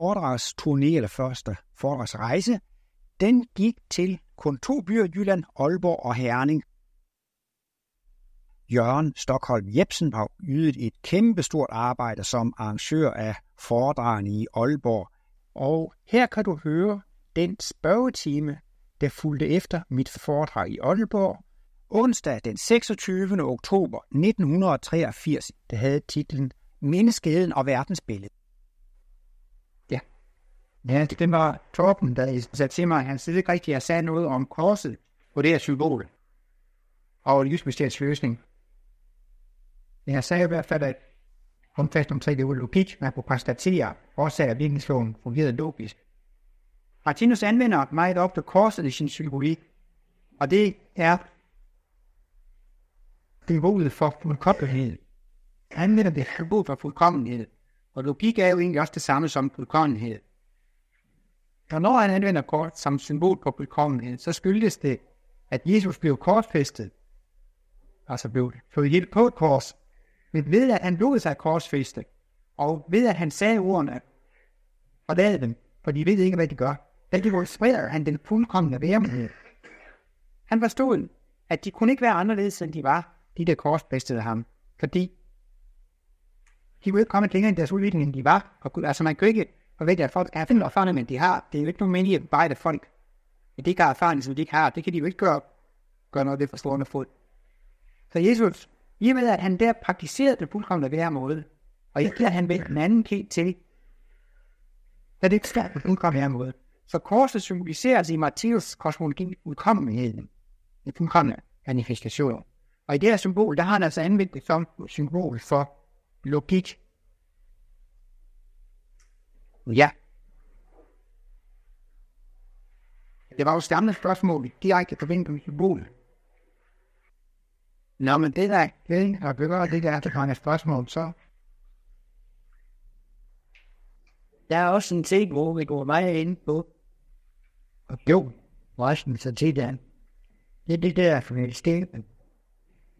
foredragsturné eller første foredragsrejse, den gik til kun to byer i Jylland, Aalborg og Herning. Jørgen Stockholm Jebsen har ydet et kæmpestort arbejde som arrangør af foredragene i Aalborg. Og her kan du høre den spørgetime, der fulgte efter mit foredrag i Aalborg, onsdag den 26. oktober 1983, der havde titlen Menneskeheden og verdensbilledet. Ja. Det var Torben, der sagde til mig, at han slet ikke rigtig har sagt noget om korset på det her symbol og livsbestilets løsning. Jeg sagde i hvert fald, at fast omkring det var logik, man kunne konstatere, også at virkningsloven fungerede logisk. Martinus anvender meget ofte korset i sin symbolik, og det er symbolet for fuldkommenhed. Han anvender det symbol for fuldkommenhed, og logik er jo egentlig også det samme som fuldkommenhed. Og når han anvender kort som symbol på fuldkommenhed, så skyldes det, at Jesus blev korsfæstet, altså blev fået helt på et kors, men ved at han lod sig korsfæste, og ved at han sagde ordene, og lavede dem, for de ved ikke, hvad de gør, der demonstrerer han den fuldkommende værdighed. Han forstod, at de kunne ikke være anderledes, end de var, de der korsfæstede ham, fordi de kunne ikke komme længere i deres udvikling, end de var. Og, altså man kunne ikke forvente, at folk skal have erfarne, men de har. Det er jo ikke nogen mening at bebrejde folk. Men de ikke har erfaring, som de ikke har, det kan de jo ikke gøre, gøre noget ved for stående fod. Så Jesus, i og med at han der praktiserede det fuldkommende ved her måde, og ikke at han ved en anden helt til, da det ikke skal på fuldkomne hver måde. Så korset symboliseres i Matthæus kosmologi udkommenheden. Det fuldkommende manifestation. Og i det her symbol, der har han altså anvendt det som symbol for logik. Ja. Det var jo stammende spørgsmål direkte forbindelse med symbolet. Nå, men det der det har gøre det der, der kommer spørgsmål, så... Der er også en ting, hvor vi går meget ind på. Og jo, resten så til den. Det er det der for et sted.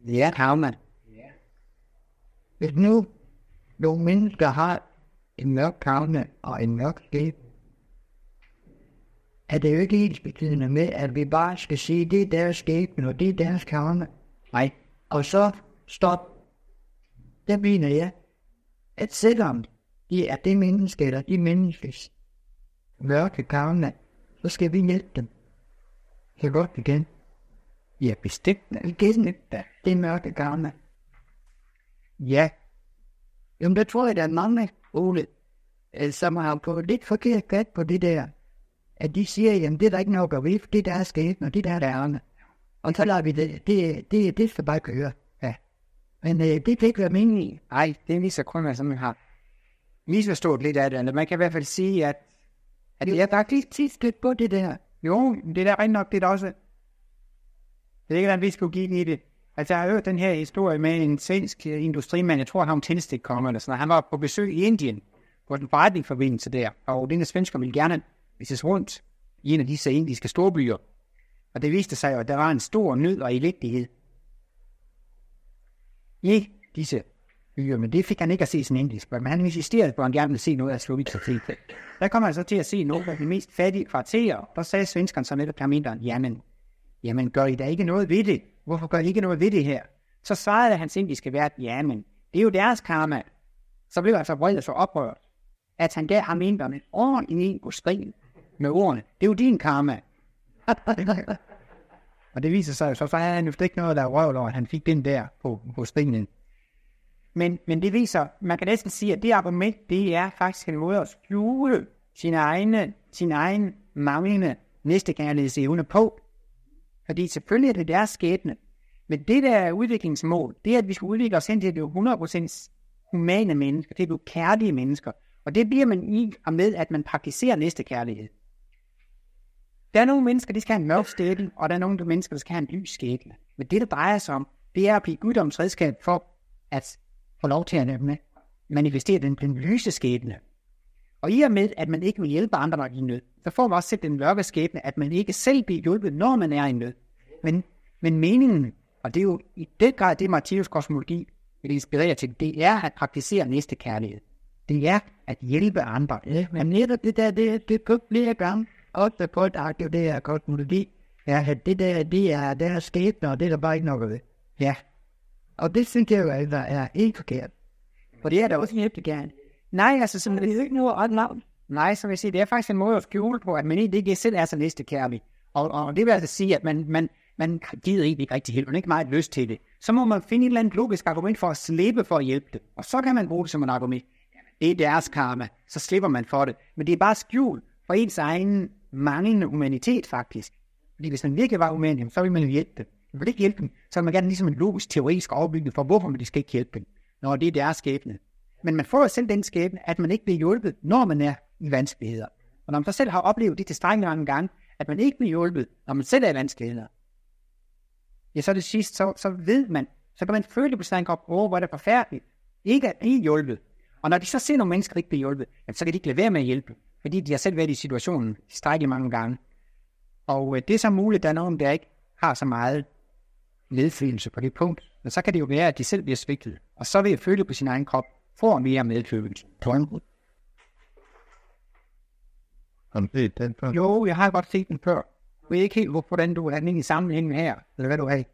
Ja, havmand. Ja. Hvis nu nogle mennesker har en mørk kavne og en mørk skæb, er det jo ikke helt betydende med, at vi bare skal sige, det er deres skæbne, og det er deres kavne. Nej, og så stop. Det mener jeg, at selvom de er det menneske, eller de menneskes mørke kavne, så skal vi hjælpe dem. Det godt igen. Ja, bestemt. Igen, det er mørke kavne. Ja. Jamen, der tror jeg, der er mange, Ole, øh, som har på lidt forkert fat på det der, at de siger, jamen det er der ikke noget at ved, det der er sket, og det der er der og så lader vi det. Det, det, det skal bare køre. Ja. Men øh, det kan ikke være meningen. Nej, det er så kun, at man har misforstået lidt af det. Man kan i hvert fald sige, at, at det er faktisk tit stødt på det der. Jo, det er da rent nok, det er også. Det er ikke, hvordan vi skulle give i det. Altså, jeg har hørt den her historie med en svensk øh, industrimand, jeg tror, han var en eller sådan noget. Han var på besøg i Indien, på den forretningsforbindelse der, og den svensker ville gerne vises rundt i en af disse indiske storbyer. Og det viste sig jo, at der var en stor nød og elendighed i disse byer, men det fik han ikke at se sin engelsk, men han insisterede på, at han gerne ville se noget af Slovitariet. Der kom han så til at se noget af de mest fattige kvarterer, der sagde svenskerne så netop ham jamen, jamen gør I da ikke noget ved det? Hvorfor gør I ikke noget ved det her? Så svarede hans indiske vært, jamen, det er jo deres karma. Så blev altså vred så oprørt, at han gav ham inderne ordentlig en på skrigen med ordene, det er jo din karma. og det viser sig jo så, så havde han jo ikke noget, der røvl over, at han fik den der på, på stenen. Men, men det viser, man kan næsten sige, at det argument, det er faktisk en måde at skjule sin egne, sin egen manglende næstekærlighedsevne på. Fordi selvfølgelig er det deres skæbne. Men det der er udviklingsmål, det er, at vi skal udvikle os hen til det 100% humane mennesker, det er jo kærlige mennesker. Og det bliver man i og med, at man praktiserer næstekærlighed. Der er nogle mennesker, der skal have en mørk skæbne, og der er nogle mennesker, der skal have en lys skæbne. Men det, der drejer sig om, det er at blive guddoms redskab for at få lov til at manifestere den, den lyse skæbne. Og i og med, at man ikke vil hjælpe andre, når de er i nød, så får man også selv den mørke skæbne, at man ikke selv bliver hjulpet, når man er i nød. Men, men meningen, og det er jo i den grad det, Martinus kosmologi vil inspirere til, det er at praktisere næste kærlighed. Det er at hjælpe andre. Ja, men netop det der, det, det købt flere gange, på et aktivt, det er kosmologi. Ja, at det der, det er deres skæbne, og det er der bare ikke noget ved. Ja. Og det synes jeg jo, at der er helt forkert. For det er da også helt gerne. Nej, altså, så det er ikke noget ret navn. Nej, som jeg siger, det er faktisk en måde at skjule på, at man egentlig ikke selv er så næstekærlig. Og, og det vil altså sige, at man, man, man gider egentlig ikke rigtig hjælpe, man har ikke meget lyst til det. Så må man finde et eller andet logisk argument for at slippe for at hjælpe det. Og så kan man bruge det som en argument. Det er deres karma, så slipper man for det. Men det er bare skjul for ens egen manglende humanitet faktisk. Fordi hvis man virkelig var human, så ville man jo hjælpe dem. Man vil ikke hjælpe dem, så vil man gerne ligesom en logisk teoretisk overbygning for, hvorfor man skal ikke hjælpe dem, når det er deres skæbne. Men man får jo selv den skæbne, at man ikke bliver hjulpet, når man er i vanskeligheder. Og når man så selv har oplevet det tilstrækkeligt mange gange, at man ikke bliver hjulpet, når man selv er i vanskeligheder, ja, så det sidst, så, så ved man, så kan man føle på sig op, åh, hvor er det forfærdeligt, ikke at blive hjulpet. Og når de så ser nogle mennesker ikke blive hjulpet, så kan de ikke lade være med at hjælpe, fordi de har selv været i situationen tilstrækkeligt mange gange. Og øh, det er så muligt, at der er nogen, der ikke har så meget medfølelse på det punkt. Men så kan det jo være, at de selv bliver svigtet. Og så vil jeg føle på sin egen krop, får mere medfølelse. Har du set den før? Jo, jeg har godt set den før. Ved ikke helt, hvordan du er i sammenhængen her, eller hvad du har.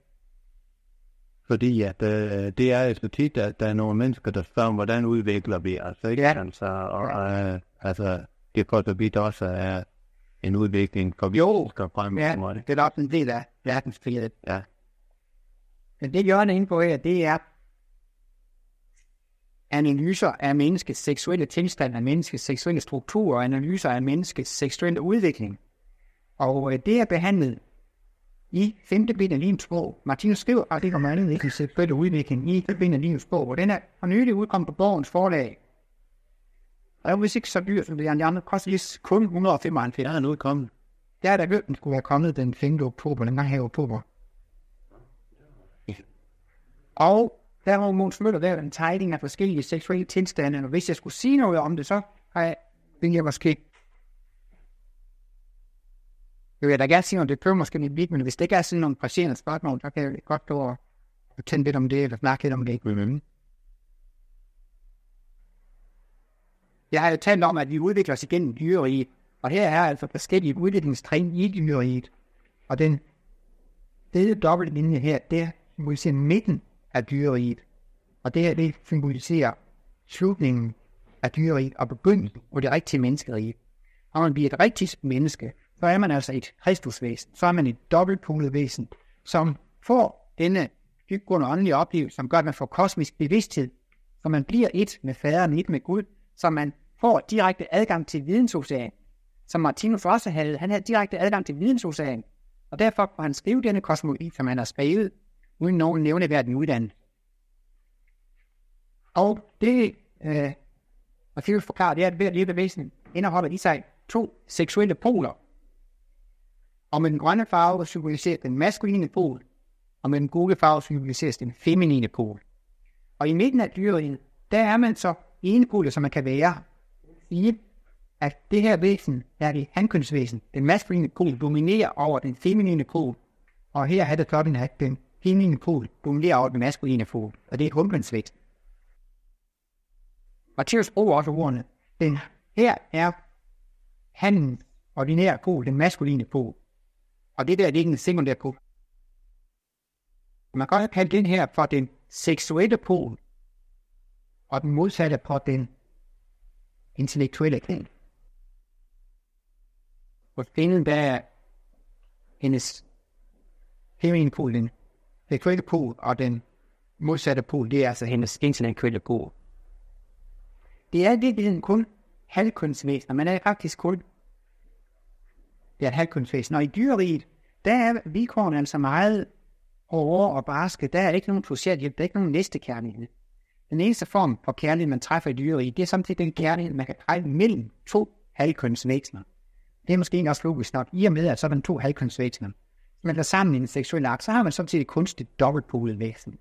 Fordi at, øh, det er så tit, at der er nogle mennesker, der spørger, hvordan udvikler vi os, ikke? Ja. Altså, og, øh, altså, det for så vidt også er en udvikling, for vi Jo. skal frem Ja, mod det. er også en del af verdensfrihed. Ja. Men det Jørgen er inde på her, det er analyser af menneskets seksuelle tilstand, af menneskets seksuelle struktur, og analyser af menneskets seksuelle udvikling. Og øh, det er behandlet i femte bind af livets bog. Martinus skriver og det kommer andet ikke den seksuelle udvikling i 5. bind af livets bog, og den er for nylig udkommet på Borgens forlag. Og jeg hvis ikke så dyrt, som det er de andre, koster lige kun 175. Der er noget kommet. Jeg er da hørt, den skulle være kommet den 5. oktober, den gang her i oktober. Og der har Måns Møller lavet en tegning af forskellige seksuelle tilstande, og hvis jeg skulle sige noget om det, så har jeg, vil jeg måske... Jeg vil da gerne sige noget, det kører måske lidt vidt, men hvis det ikke er sådan nogle presserende spørgsmål, så kan jeg godt gå og og tænde lidt om det, eller snakke lidt om det. Mm-hmm. Jeg har jo talt om, at vi udvikler os igennem dyreriget, og her er altså forskellige udviklingstrin i dyreriget. Og den fede dobbeltlinje her, det symboliserer midten af dyreriget. Og det her, det symboliserer slutningen af dyreriget og begyndelsen på det rigtige menneskerige. Når man bliver et rigtigt menneske, så er man altså et kristusvæsen. Så er man et dobbeltpolet væsen, som får denne dybgående åndelige oplevelse, som gør, at man får kosmisk bevidsthed, så man bliver et med faderen, et med Gud, så man får direkte adgang til vidensocean, som Martinus også havde. Han havde direkte adgang til vidensocean, og derfor kunne han skrive denne kosmologi, som han har skrevet, uden nogen nævneværdig uddannelse. Og det, øh, Martinus forklarer, det er, at hver lille væsen indeholder i sig to seksuelle poler. Og med den grønne farve symboliserer den maskuline pol, og med den gule farve symboliseres den feminine pol. Og i midten af dyreriget, der er man så enepolet, som man kan være. Sige, at det her væsen er det hankønsvæsen. Den maskuline pol dominerer over den feminine pol. Og her er det sådan, at den feminine pol dominerer over den maskuline pol. Og det er et hunkønsvæsen. Matthæus bruger også ordene. Den her er handen ordinær pol, den maskuline pol. Og det der, det er ikke en sekundær pol. Man kan godt kalde den her for den seksuelle pol, og den modsatte på den intellektuelle pol. Hos kvinden, der er hendes feminine pol, den seksuelle pol, og den modsatte pol, det er altså hendes intellektuelle pol. Det er i virkeligheden kun halvkunstvæsener, men er faktisk kun det er et halvkunstvæsen. Og i dyreriet, der er vilkårene altså meget hårde og barske. Der er ikke nogen social hjælp, der er ikke nogen næste kærlighed. Den eneste form for kærlighed, man træffer i dyreriet, det er samtidig den kærlighed, man kan træffe mellem to halvkønsvæsener. Det er måske også logisk nok, i og med, at så er man to halvkønsvæsener. Man er sammen i en seksuel akt, så har man samtidig et kunstigt dobbeltpolet væsen.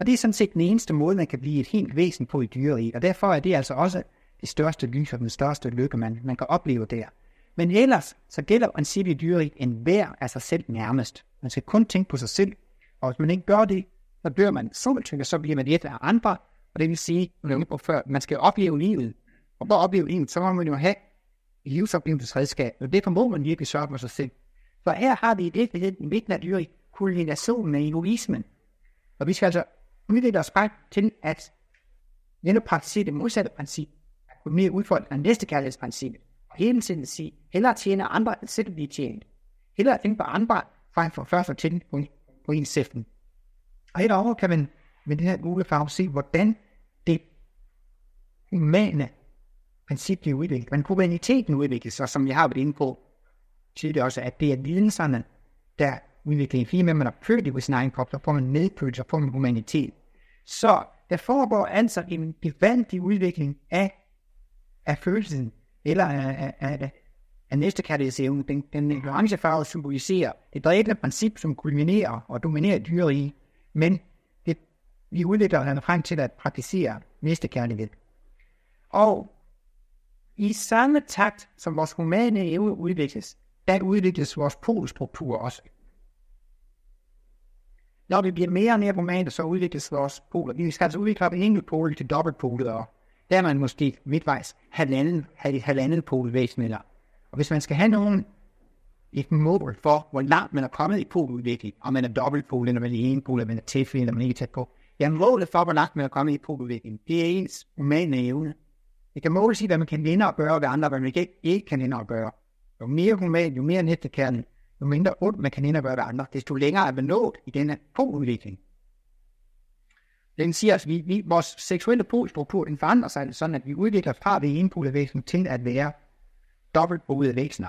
Og det er sådan set den eneste måde, man kan blive et helt væsen på i dyreriet, Og derfor er det altså også det største lys og den største lykke, man, man kan opleve der. Men ellers, så gælder princippet i dyreriget en hver af sig selv nærmest. Man skal kun tænke på sig selv, og hvis man ikke gør det, så dør man sulten, og så bliver man et af andre. Og det vil sige, som på før, man skal opleve livet, Og for at opleve livet, så må man jo have livsoplevelsesredskab, og det formår man virkelig sørge for sig selv. For her har vi i virkeligheden i midten af dyret kulminationen af egoismen. Og vi skal altså udvikle os frem til at netop praktisere det modsatte princip, at mere udfordret af næste kærlighedsprincippet og hele tiden sige, hellere tjene andre, end selv blive tjent. Hellere tænke på andre, frem for først at tænke på, på ens selv. Og herovre kan man med den her gule farve se, hvordan det humane princip bliver udviklet. Men humaniteten udvikles, og som jeg har været inde på tidligere også, at det er lidelserne, der udvikler en. Fordi man er født i sin egen krop, så får man medfølelse, så får man humanitet. Så der foregår altså en gevaldig udvikling af, af følelsen, eller af, af, af, næste kærlighedsevne. Den, den orange farve symboliserer det dræbende princip, som kulminerer og dominerer dyret i, men det, vi udvikler han frem til at praktisere næste kærlighed. Og i samme takt, som vores humane evne udvikles, der udvikles vores polstruktur også. Når vi bliver mere og mere humane, så udvikles vores poler. Vi skal altså udvikle en enkelt pol til dobbeltpolet, og der er man måske midtvejs halvanden, halvanden polvæsen. Og hvis man skal have nogen et mål for, hvor langt man er kommet i poludvikling, om man er dobbeltpol, eller man er en pol, eller man er tæt, eller man er ikke tæt på. Ja, målet for, hvor langt man er kommet i poludvikling, det er ens humane evne. Det kan måles i, hvad man kan vinde og gøre, og hvad andre, hvad man ikke, ikke kan vinde og gøre. Jo mere human, jo mere næstekærlighed, jo mindre ondt man kan ind og gøre ved andre, desto længere er man nået i denne poludvikling. Den siger, at vi, vi, vores seksuelle polstruktur den forandrer sig sådan, at vi udvikler fra det ene polvæsen til at være dobbeltbolede væsener.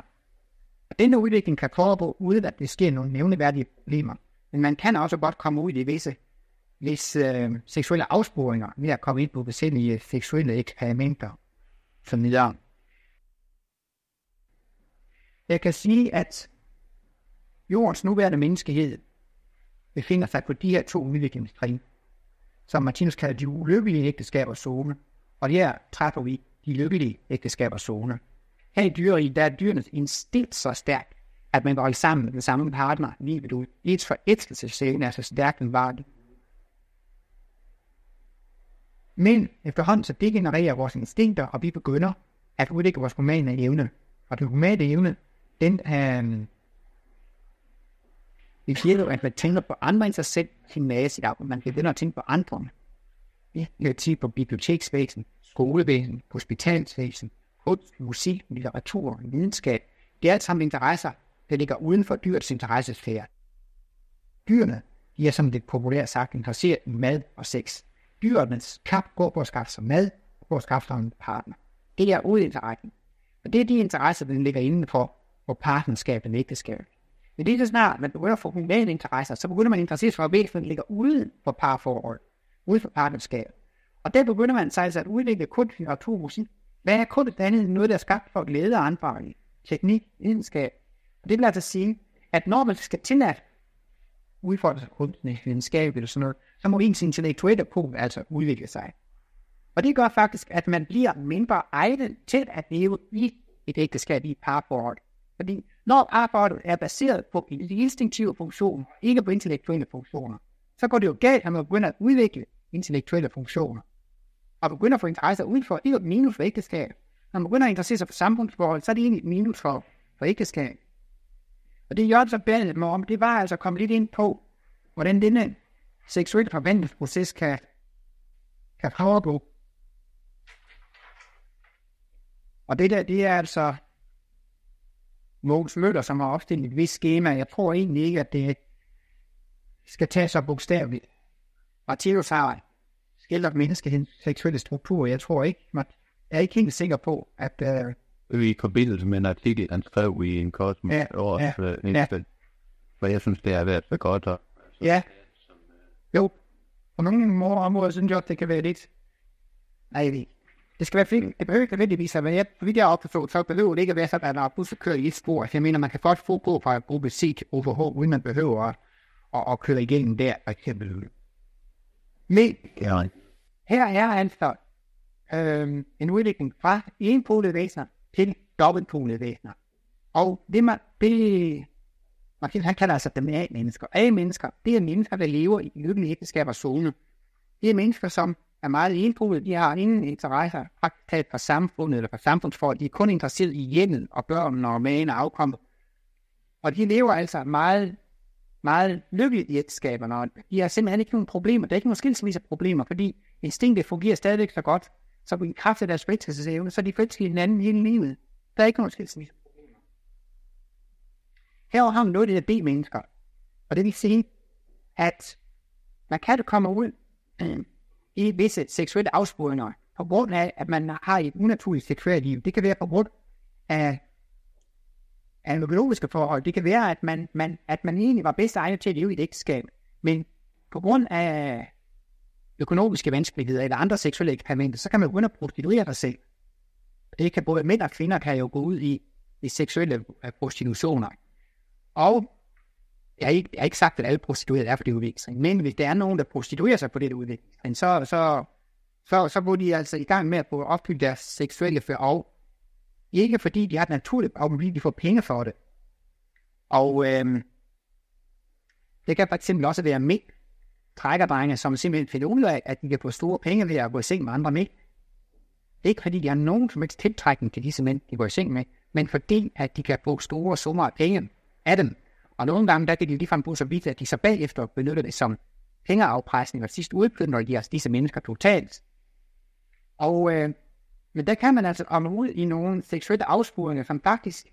Og denne udvikling kan foregå uden at det sker nogle nævneværdige problemer. Men man kan også godt komme ud i visse hvis øh, seksuelle afsporinger ved at komme ind på forskellige seksuelle eksperimenter som videre. Jeg kan sige, at jordens nuværende menneskehed befinder sig på de her to udviklingstrin, som Martinus kalder de ulykkelige ægteskabers zone, og her træffer vi de lykkelige ægteskabers zone. Her i dyreriet, der er dyrenes instinkt så stærkt, at man går sammen med den samme partner livet ud. Ens forelskelsesscene er så stærkt en varde. Men efterhånden så degenererer vores instinkter, og vi begynder at udvikle vores humane evne. Og den humane evne, den øh, det siger jo, at man tænker på andre end sig selv, sin næse i Man begynder at tænke på andre. Vi kan tænke på biblioteksvæsen, skolevæsen, hospitalsvæsen, kunst, musik, litteratur, videnskab. Det er alt sammen interesser, der ligger uden for dyrets interessesfære. Dyrene, de er som det populært sagt interesseret i mad og sex. Dyrenes kap går på at skaffe sig mad og på at skaffe sig en partner. Det er udinteressen. Og det er de interesser, der ligger inden for, hvor partnerskabet og ægteskabet. Men det er så snart, man begynder at få humane interesser, så begynder man at interessere sig for væsener, der ligger uden for parforhold, uden for partnerskab. Og der begynder man sig altså at udvikle kun litteratur musik. Hvad er kun det andet noget, der er skabt for glæde og anfaring? Teknik, videnskab. Og det vil altså sige, at når man skal til at udfordre sig kunstnerisk videnskab eller sådan noget, så må ens intellektuelle på altså udvikle sig. Og det gør faktisk, at man bliver mindre egnet til at leve i et ægteskab i et parforhold. Fordi når arbejdet er baseret på en instinktiv funktion, ikke på intellektuelle funktioner, så går det jo galt, at man begynder at udvikle intellektuelle funktioner. Og begynder at få interesse udenfor, ikke et minus for ægteskab. Når man begynder at interessere sig for samfundsforhold, så er det egentlig et minus for, for ægteskab. Og det Jørgen så bad mig om, det var altså at komme lidt ind på, hvordan denne seksuelle forvandlingsproces kan, kan foregå. Og det der, det er altså Mogens Møller, som har opstillet et vist schema. Jeg tror egentlig ikke, at det skal tage så bogstaveligt. Martinus har skildret menneskehedens seksuelle struktur. Jeg tror ikke, man er ikke helt sikker på, at... Uh, i forbindelse med en artikel, han skrev i en kosmos ja, års ja, uh, ja. For jeg synes, det er været så godt. Og, så, ja. Jo. På nogle områder synes jeg, det kan være lidt... Nej, det skal være fint. Det behøver ikke nødvendigvis at være, for vidt jeg opforstået, så behøver det ikke at være sådan, at når bussen kører i et spor. Jeg mener, man kan godt få på fra gruppe C til OVH, uden man behøver at, at, at køre igennem der, for eksempel. Men ja. her er altså øh, en udvikling fra enpolede væsener til dobbeltpolede væsener. Og det, man, det, man, han kalder altså dem A-mennesker. A-mennesker, det er mennesker, der lever i lykkelige ægteskaber zone. Det er mennesker, som er meget enbrudede. De har ingen interesser praktisk for samfundet eller for samfundsforhold. De er kun interesseret i hjemmet og børnene og magen og afkommet. Og de lever altså meget, meget lykkeligt i ægteskaberne, og de har simpelthen ikke nogen problemer. Der er ikke nogen skilsmisse problemer, fordi instinktet fungerer stadigvæk så godt, så i kraft af deres forelskelsesevne, så er de forelsker hinanden hele livet. Der er ikke nogen skilsmisse problemer. Her har man noget det der B-mennesker, og det vil sige, at man kan det komme ud øh, i visse seksuelle afsporinger, på grund af, at man har et unaturligt seksuelt liv. Det kan være på grund af, af økonomiske forhold. Det kan være, at man, man, at man egentlig var bedst egnet til at leve i et ægteskab. Men på grund af økonomiske vanskeligheder eller andre seksuelle eksperimenter, så kan man begynde at prostituere sig selv. Det kan både mænd og kvinder kan jo gå ud i, i seksuelle øh, prostitutioner. Og jeg har, ikke, jeg har ikke sagt, at alle prostituerede er for det udvikling, men hvis der er nogen, der prostituerer sig på det udvikling, så, så, så, så må de altså i gang med at få opfyldt deres seksuelle og Ikke fordi de har et naturligt behov, men fordi de får penge for det. Og øhm, det kan fx også være mænd, trækkerdrenge, som simpelthen finder ud af, at de kan få store penge ved at gå i seng med andre mænd. Ikke fordi, de har nogen som helst tiltrækning til disse mænd, de går i seng med, men fordi, at de kan få store summer af penge af dem. Og nogle gange, der kan de ligefrem bruge så vidt, at de så bagefter benytter det som pengeafpresning og sidst udplyndrer de altså disse mennesker totalt. Og, øh, men der kan man altså komme ud i nogle seksuelle afsporinger, som faktisk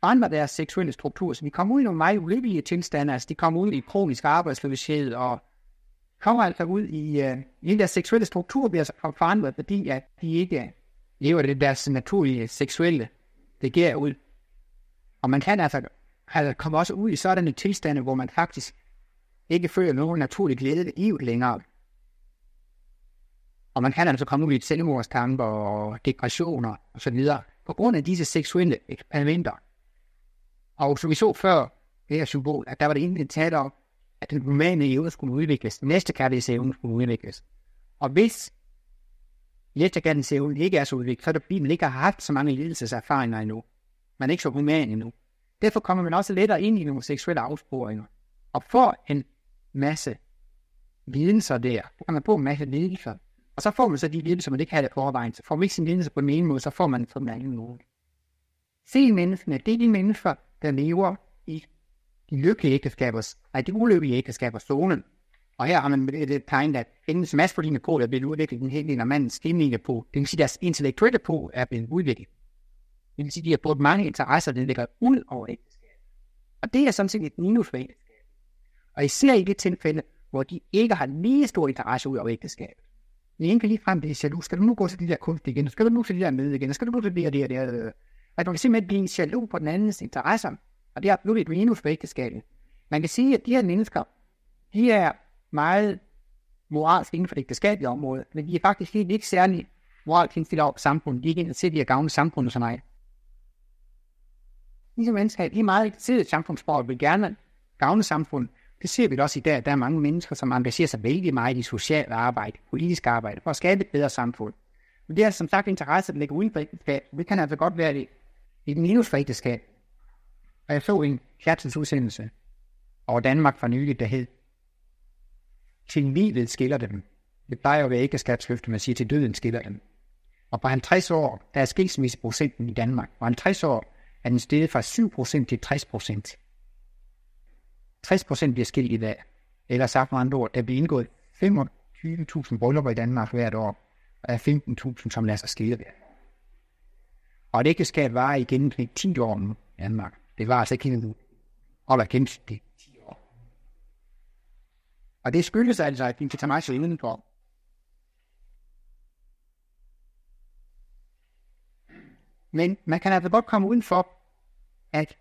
forandrer deres seksuelle struktur. Så vi kommer ud i nogle meget ulykkelige tilstande, altså de kommer ud i kronisk arbejdsløshed, og kommer altså ud i, øh, i deres seksuelle struktur bliver altså forandret, fordi at de ikke øh, lever det deres naturlige seksuelle begær ud. Og man kan altså, altså kommer også ud i sådanne tilstande, hvor man faktisk ikke føler nogen naturlig glæde i livet længere. Og man kan altså komme ud i selvmordstanker og depressioner og så videre, på grund af disse seksuelle eksperimenter. Og som vi så før, det her symbol, at der var det egentlig tale om, at den humane evne skulle udvikles, den næste kærlighedsevne skulle udvikles. Og hvis næstekærlighedsevnen ikke er så udviklet, så er det fordi, man ikke har haft så mange lidelseserfaringer endnu. Man er ikke så human endnu. Derfor kommer man også lettere ind i nogle seksuelle afsporinger. Og får en masse lidelser der, så kan man få en masse lidelser. Og så får man så de lidelser, man ikke har det forvejen. Så får man ikke sin lidelse på den ene måde, så får man på den anden måde. Se menneskene, det er de mennesker, der lever i de lykkelige ægteskabers, nej, de ulykkelige ægteskabers zonen. Og her har man det tegn, at hendes maskuline pol er blevet udviklet den hele og mandens feminine på, Det vil sige, deres intellektuelle på er blevet udviklet. Det vil sige, at de har brugt mange interesser, der ligger ud over ægteskabet. Og det er sådan set et minus for ægteskabet. Og især i det tilfælde, hvor de ikke har lige stor interesse ud over ægteskabet. Den ene kan lige frem blive jaloux. Skal du nu gå til de der kunst igen? Skal du nu til de der møde igen? Skal du nu til det og det og det? Og det? At man kan simpelthen blive jaloux på den andens interesser. Og det er absolut et minus for ægteskabet. Man kan sige, at de her mennesker, de er meget moralsk inden for det ægteskabelige område, men de er faktisk helt ikke særlig moralsk indstillet over samfundet. De er ikke interesseret i at gavne samfundet så meget. Disse mennesker de er meget interesseret i samfundsborg og vil gerne gavne samfundet. Det ser vi også i dag. Der er mange mennesker, som engagerer sig vældig meget i socialt arbejde, politisk arbejde, for at skabe et bedre samfund. Men det er som sagt interesse, der ligger uden for ægteskab. Det kan altså godt være det, et minus for ægteskab. Og jeg så en fjerdelsudsendelse over Danmark for nylig, der hed Til livet skiller dem. Det plejer at være ægteskabsløfte, man siger til døden skiller dem. Og på 50 år, der er skilsmisseprocenten i Danmark. På 50 år er den steget fra 7% til 60%. 60% bliver skilt i dag. Eller sagt med andre ord, der bliver indgået 25.000 bryllupper i Danmark hvert år, og er 15.000, som lader sig skille hvert Og det ægteskab var i gennemsnit 10 år nu i Danmark. Det var altså ikke helt og der gennemsnit 10 år. Og det skyldes altså, at vi kan tage meget så indenfor. Men man kan altså godt komme udenfor, at,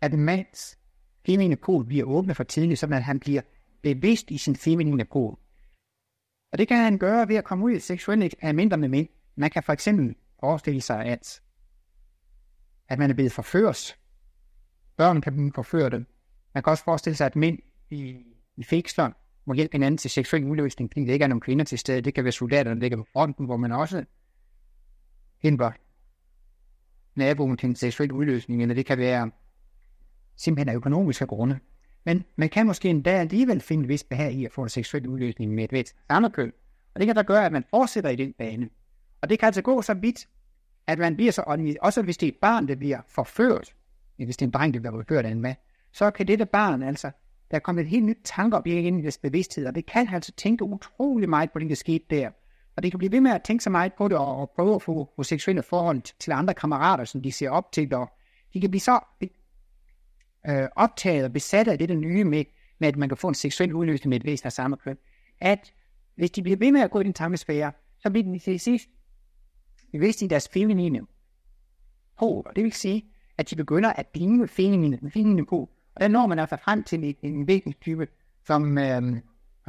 at mands feminine pol bliver åbnet for tidligt, så at han bliver bevidst i sin feminine pol. Og det kan han gøre ved at komme ud i seksuelle eksperimenter med mænd. Man kan for eksempel forestille sig, at, at man er blevet forført. Børn kan blive forført. Man kan også forestille sig, at mænd i, i fængsler må hjælpe hinanden til seksuel udløsning, fordi der ikke er nogen kvinder til stede. Det kan være soldater, der ligger på fronten, hvor man også hindrer naboen til en seksuel udløsning, eller det kan være simpelthen af økonomiske grunde. Men man kan måske endda alligevel finde et vist behag i at få en seksuel udløsning med et vist samme køn. Og det kan der gøre, at man fortsætter i den bane. Og det kan altså gå så vidt, at man bliver så åndelig, også hvis det er et barn, der bliver forført, hvis det er en dreng, der bliver forført af en mand, så kan dette barn altså, der er kommet et helt nyt tanke op ind i deres bevidsthed, og det kan altså tænke utrolig meget på det, der skete der. Og det kan blive ved med at tænke så meget på det, og, og prøve at få, få seksuelle forhold til, andre kammerater, som de ser op til, og de kan blive så øh, optaget og besat af det der nye med, med, at man kan få en seksuel udløsning med et væsen af samme køn, at hvis de bliver ved med at gå i den tankesfære, så bliver de til sidst bevidst i deres feminine pol, og det vil sige, at de begynder at blive feminine, feminine på, Og der når man altså frem til en, en vægningstype, som øh,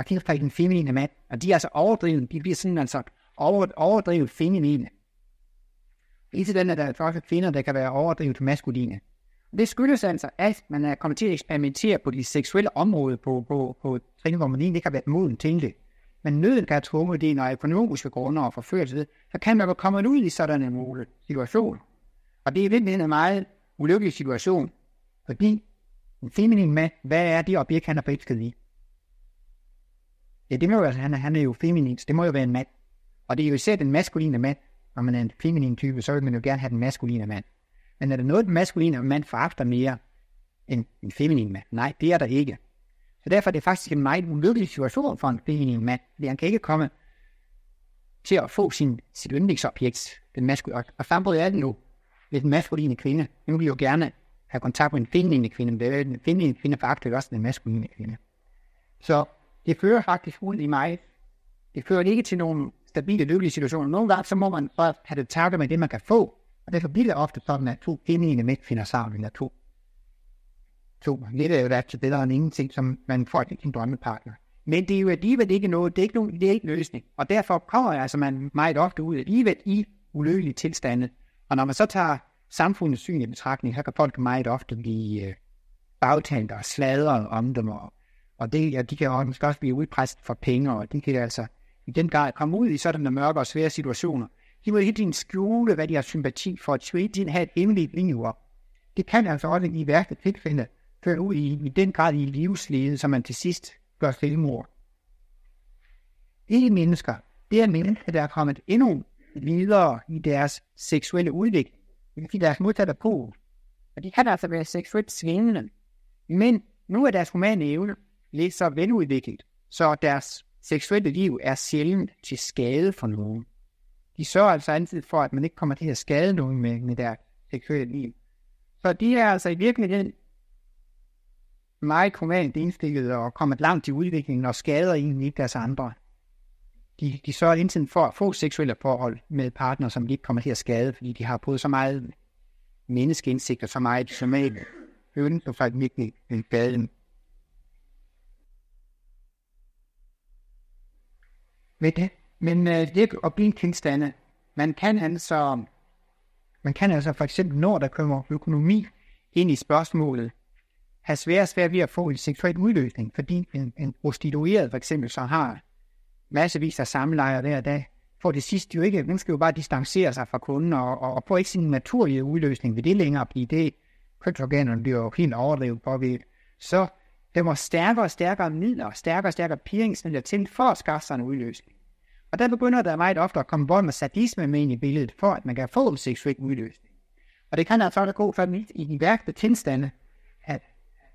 har kigget på den feminine mand, og de er altså overdrevet, de bliver sådan altså over, overdrevet feminine. I til den er der også kvinder, der kan være overdrevet maskuline. Det skyldes altså, at man er kommet til at eksperimentere på de seksuelle områder på, på, på trin, hvor man egentlig ikke har været moden til det. Men nøden kan have tvunget det, når økonomiske grunde og forførelse, så kan man jo komme ud i sådan en situation. Og det er virkelig en meget ulykkelig situation, fordi en feminin mand, hvad er det objekt, han er forelsket i? Ja, det må jo, altså, han, han er jo feminin, så det må jo være en mand. Og det er jo især den maskuline mand. Når man er en feminin type, så vil man jo gerne have den maskuline mand. Men er der noget, den maskuline mand foragter mere end en feminin mand? Nej, det er der ikke. Så derfor er det faktisk en meget ulykkelig situation for en feminin mand, fordi han kan ikke komme til at få sin, sit yndlingsobjekt, den maskuline. Og samtidig er det nu med den maskuline kvinde. Nu vil jo gerne have kontakt med en feminin kvinde, men den feminine kvinde foragter også den maskuline kvinde. Så det fører faktisk ud i mig. Det fører ikke til nogen stabile, lykkelige situationer. Nogle gange så må man bare have det takket med det, man kan få. Og derfor bliver det ofte sådan, at to feminine mænd finder sammen, eller to. To. lidt er jo det bedre end ingenting, som man får ikke en drømmepartner. Men det er jo alligevel ikke noget, det er ikke nogen det er ikke løsning. Og derfor kommer altså man meget ofte ud alligevel i ulykkelige tilstande. Og når man så tager samfundets syn i betragtning, så kan folk meget ofte blive øh, bagtalt og sladret om dem, og, og det, ja, de kan også, måske også blive udpresset for penge, og de kan altså i den grad komme ud i sådan mørke og svære situationer. De må hele tiden skjule, hvad de har sympati for, at hele tiden have et endeligt liv. Det kan altså også i værste tilfælde føre ud i, i den grad i livslede, som man til sidst gør selvmord. Ikke mennesker, det er mennesker, der er kommet endnu videre i deres seksuelle udvikling. Det deres modsatte på. Og de kan altså være seksuelt svingende. Men nu er deres humane evne lige så veludviklet, så deres seksuelle liv er sjældent til skade for nogen. De sørger altså altid for, at man ikke kommer til at skade nogen med, med deres seksuelle liv. Så de er altså i virkeligheden meget humant indstillet og kommet langt i udviklingen og skader egentlig ikke deres andre. De, de sørger indtil for at få seksuelle forhold med partner, som de ikke kommer til at skade, fordi de har fået så meget menneskeindsigt og så meget somat høn, som faktisk virkelig vil ved det. Men øh, det at blive en tilstande, man kan altså, man kan altså for eksempel, når der kommer økonomi ind i spørgsmålet, have svært svært ved at få en seksuel udløsning, fordi en, en prostitueret for eksempel så har massevis af samlejer hver dag, for det sidste jo ikke, hun skal jo bare distancere sig fra kunden og, og, og få ikke sin naturlige udløsning ved det længere fordi det, kønsorganerne bliver jo helt overdrevet ved. Så der må stærkere og stærkere midler, stærkere og stærkere piringsmidler til for at skaffe sig en udløsning. Og der begynder der meget ofte at komme vold med sadisme med ind i billedet, for at man kan få en seksuel udløsning. Og det kan altså gå for i de værste tilstande, at,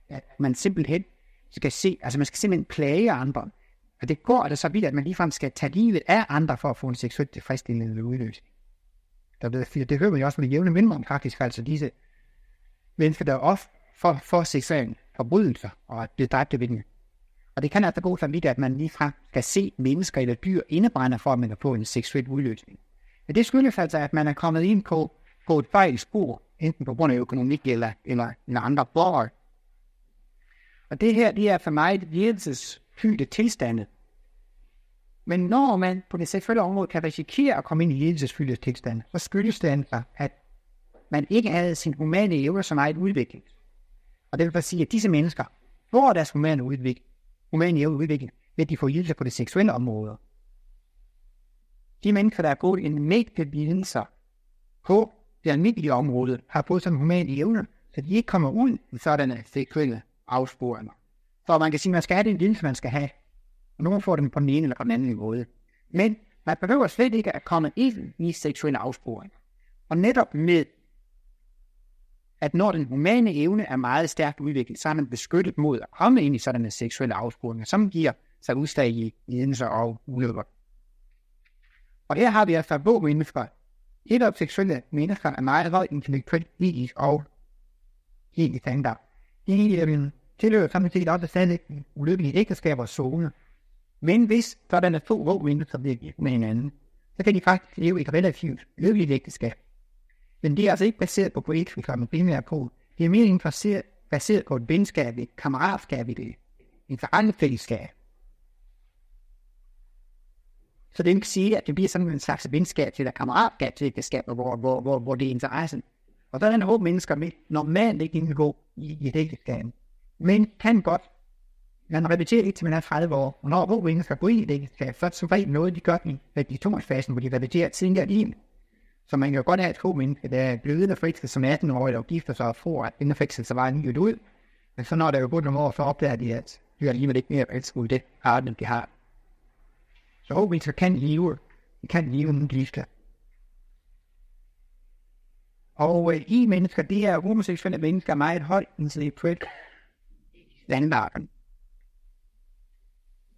at man simpelthen skal se, altså man skal simpelthen plage andre. Og det går altså så vidt, at man ligefrem skal tage livet af andre for at få en seksuelt tilfredsstillende udløsning. Der det, det hører man jo også med jævne mindre faktisk, altså disse mennesker, der er ofte for, for seksuelle forbrydelser og bliver dræbt ved den. Og det kan altså gå så vidt, at man ligefrem kan se mennesker eller dyr indebrænde for, at man kan få en seksuel udløsning. Men det skyldes altså, at man er kommet ind på, på et fejl spor, enten på grund af økonomik eller, eller, eller andre forhold. Og det her, det er for mig et lidelsesfyldte tilstande. Men når man på det seksuelle område kan risikere at komme ind i lidelsesfyldte tilstande, så skyldes det altså, at man ikke havde sin humane evner så meget udviklet. Og det vil sige, at disse mennesker får deres humane udvikling, humane udvikling, ved at de får hjælp på det seksuelle område. De mennesker, der er gået en mægtig lidelser på det almindelige område, har fået sådan en human evne, så de ikke kommer ud i sådanne seksuelle afsporinger. For man kan sige, at man skal have den lidelse, man skal have. Og nogen får den på den ene eller på den anden måde. Men man behøver slet ikke at komme ind i seksuelle afsporinger. Og netop med, at når den humane evne er meget stærkt udviklet, så er man beskyttet mod at komme ind i sådanne seksuelle afsporinger, som giver sig udslag i lidelser og ulykker. Og her har vi altså få mennesker. Et af seksuelle mennesker er meget højt intellektuelt, etisk og helt standard. De øhm, tilhører samtidig også stadig ulykkelige ægteskaber zone. Men hvis sådan er to rå mennesker bliver gift med hinanden, så kan de faktisk leve et relativt lykkeligt ægteskab. Men det er altså ikke baseret på poet, vi kommer primært på. Det er mere baseret, baseret på et venskab, et kammeratskab, et, et forandringsfællesskab. Så det vil sige, at det bliver sådan en slags venskab til et kammeratskab til ægteskab, hvor, hvor, hvor, hvor det er interessen. Og der er en håb mennesker med normalt ikke indgå i, i et ægteskab. Men kan godt. Man repeterer ikke til man er 30 år. Og når håb mennesker går ind i et ægteskab, så er det som regel noget, de gør i tomarsfasen, hvor de repeterer tidligere i livet. Så man kan jo godt have et håb menneske, øh, der er blevet forelsket som 18-årig og gifter sig og får, at den fængsel så var nyt ud. Men så når der jo gået nogle år, så opdager de, at de er alligevel ikke mere elsket ud det partner, de har. Så håb så kan leve, de kan leve uden gifte. Og øh, i mennesker, det er homoseksuelle mennesker, meget højt intellektuelt standarden.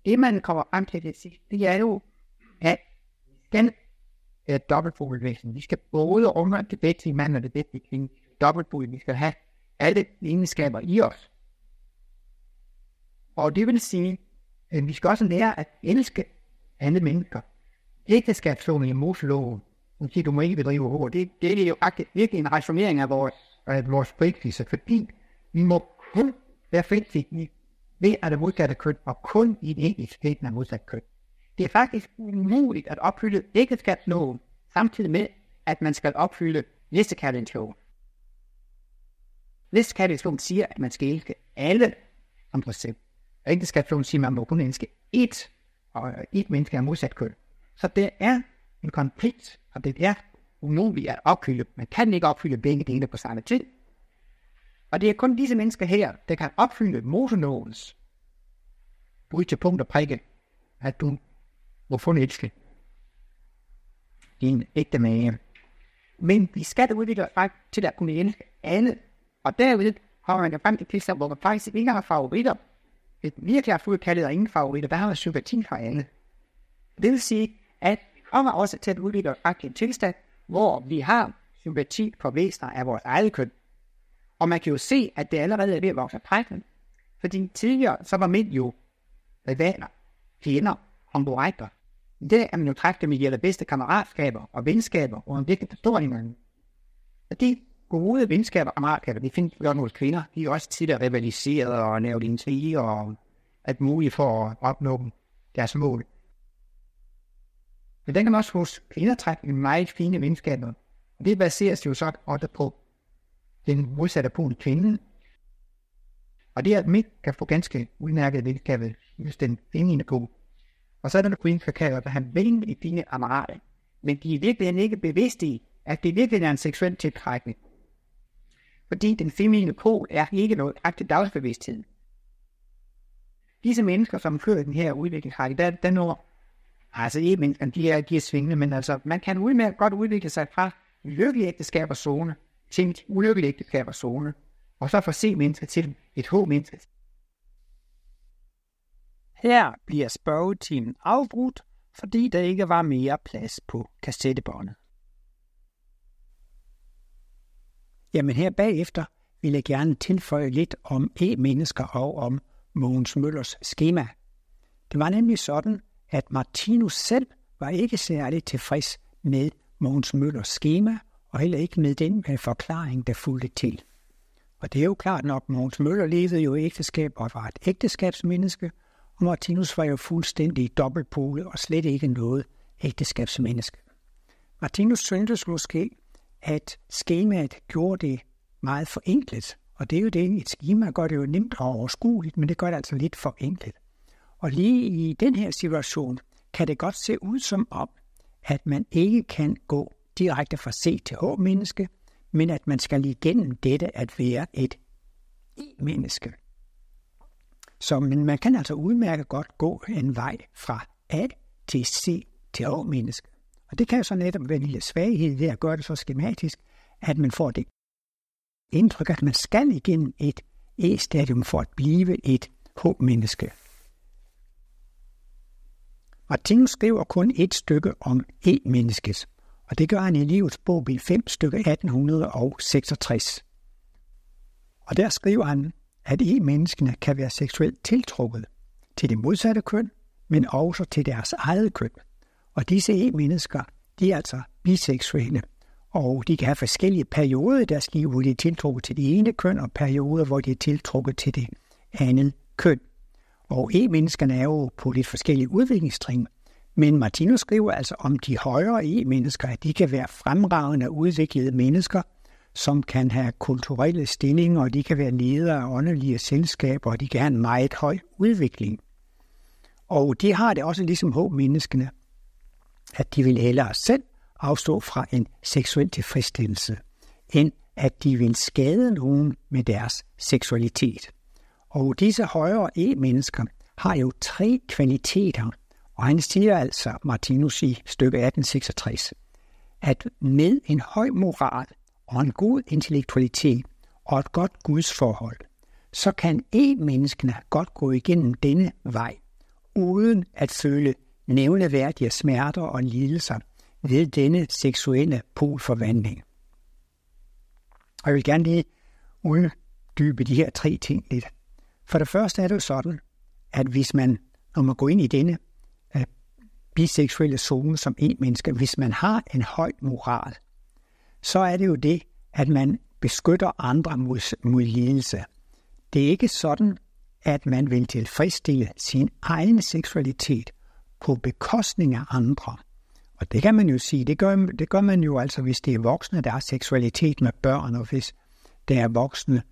Det man kommer frem til det sidste, det er jo, at den er dobbeltpolevæsen. Vi skal både rumme det bedste i mand og det bedste i kvinde. Dobbeltpol, vi skal have alle egenskaber i os. Og det vil sige, at vi skal også lære at elske andre mennesker. Ægteskabsloven i Moseloven, hun siger, du må ikke bedrive hårdt. Det, det er jo virkelig en reformering af vores, af vores forpligtelse, fordi vi må kun være fælles ved at det modsatte køn, og kun i en enkelt skæbne af modsat køn. Det er faktisk umuligt at opfylde ægteskabsloven, samtidig med, at man skal opfylde næstekærlighedsloven. Næstekærlighedsloven siger, at man skal elske alle som sig selv. Og ægteskabsloven siger, at man må kun elske ét, og ét menneske er modsat køn. Så det er en konflikt, og det er umuligt at opfylde. Man kan ikke opfylde begge dele på samme tid. Og det er kun disse mennesker her, der kan opfylde Moselovens bud til punkt og prikke, at du må få en din ægte mage. Men vi skal udvikle os frem til at kunne elske alle. Og derved har man frem til pladser, hvor man faktisk ikke har favoritter. Et virkelig har fået kaldet ingen favoritter, der har man sympati for alle. Det vil sige, at vi kommer også til at udvikle os frem til en tilstand, hvor vi har sympati for væsener af vores eget køn. Og man kan jo se, at det allerede er ved at vokse prækken. Fordi tidligere, så var mænd jo rivaler, fjender, konkurrenter. Det er man jo træffe dem i de bedste kammeratskaber og venskaber, og en virkelig forstår hinanden. Og de gode venskaber og kammeratskaber, de findes godt hos kvinder. De er også tit rivaliseret og lavet intriger og alt muligt for at opnå deres mål. Men den kan også hos kvinder træffe en meget fine venskaber. Og det baseres jo så også på den modsatte pol kvinden. Og det er, at mænd kan få ganske udmærket venskaber, hvis den feminine god. Og så er der kvinden, der kan have i dine ammarater. Men de er virkelig ikke bevidste i, at det virkelig er en seksuel tiltrækning. Fordi den feminine pol er ikke noget aktivt dagsbevidsthed. Disse mennesker, som kører den her udvikling, har der, der når, altså ikke mennesker, de er, de er svingende, men altså, man kan udmærket godt udvikle sig fra lykkelige ægteskab og zone til en ulykkelig ægteskab og zone, og så få se mennesker til et H-menneske. Her bliver spørgetimen afbrudt, fordi der ikke var mere plads på kassettebåndet. Jamen her bagefter vil jeg gerne tilføje lidt om e-mennesker og om Mogens Møllers schema. Det var nemlig sådan, at Martinus selv var ikke særlig tilfreds med Mogens Møllers schema, og heller ikke med den med forklaring, der fulgte til. Og det er jo klart nok, Mogens Møller levede jo i ægteskab og var et ægteskabsmenneske, og Martinus var jo fuldstændig dobbeltpolet og slet ikke noget ægteskabsmenneske. Martinus syntes måske, at skemaet gjorde det meget forenklet, og det er jo det, et schema gør det jo nemt og overskueligt, men det gør det altså lidt forenklet. Og lige i den her situation kan det godt se ud som om, at man ikke kan gå direkte fra C til H-menneske, men at man skal igennem dette at være et I-menneske. Så men man kan altså udmærket godt gå en vej fra A til C til A-menneske. Og det kan jo så netop være en lille svaghed ved at gøre det så skematisk, at man får det indtryk, at man skal igennem et E-stadium for at blive et H-menneske. Martinus skriver kun et stykke om E-mennesket, og det gør han i livets bog, B5, stykke 1866. Og der skriver han, at E-menneskene kan være seksuelt tiltrukket til det modsatte køn, men også til deres eget køn. Og disse E-mennesker, de er altså biseksuelle, og de kan have forskellige perioder i deres liv, hvor de er tiltrukket til det ene køn, og perioder, hvor de er tiltrukket til det andet køn. Og E-menneskerne er jo på lidt forskellige udviklingstrin, men Martinus skriver altså om de højere E-mennesker, at de kan være fremragende udviklede mennesker, som kan have kulturelle stillinger, og de kan være ledere af åndelige selskaber, og de kan have en meget høj udvikling. Og de har det også ligesom håb-menneskene, at de vil hellere selv afstå fra en seksuel tilfredsstillelse, end at de vil skade nogen med deres seksualitet. Og disse højere E-mennesker har jo tre kvaliteter, og han siger altså, Martinus i stykke 1866, at med en høj moral og en god intellektualitet og et godt gudsforhold, så kan E-menneskene godt gå igennem denne vej, uden at føle nævneværdige smerter og lidelser ved denne seksuelle polforvandling. Og jeg vil gerne lige uddybe de her tre ting lidt. For det første er det jo sådan, at hvis man, når man går ind i denne øh, biseksuelle zone som en menneske, hvis man har en høj moral, så er det jo det, at man beskytter andre mod, mod lidelse. Det er ikke sådan, at man vil tilfredsstille sin egen seksualitet på bekostning af andre. Og det kan man jo sige, det gør, det gør man jo altså, hvis det er voksne, der har seksualitet med børn, og hvis det er voksne,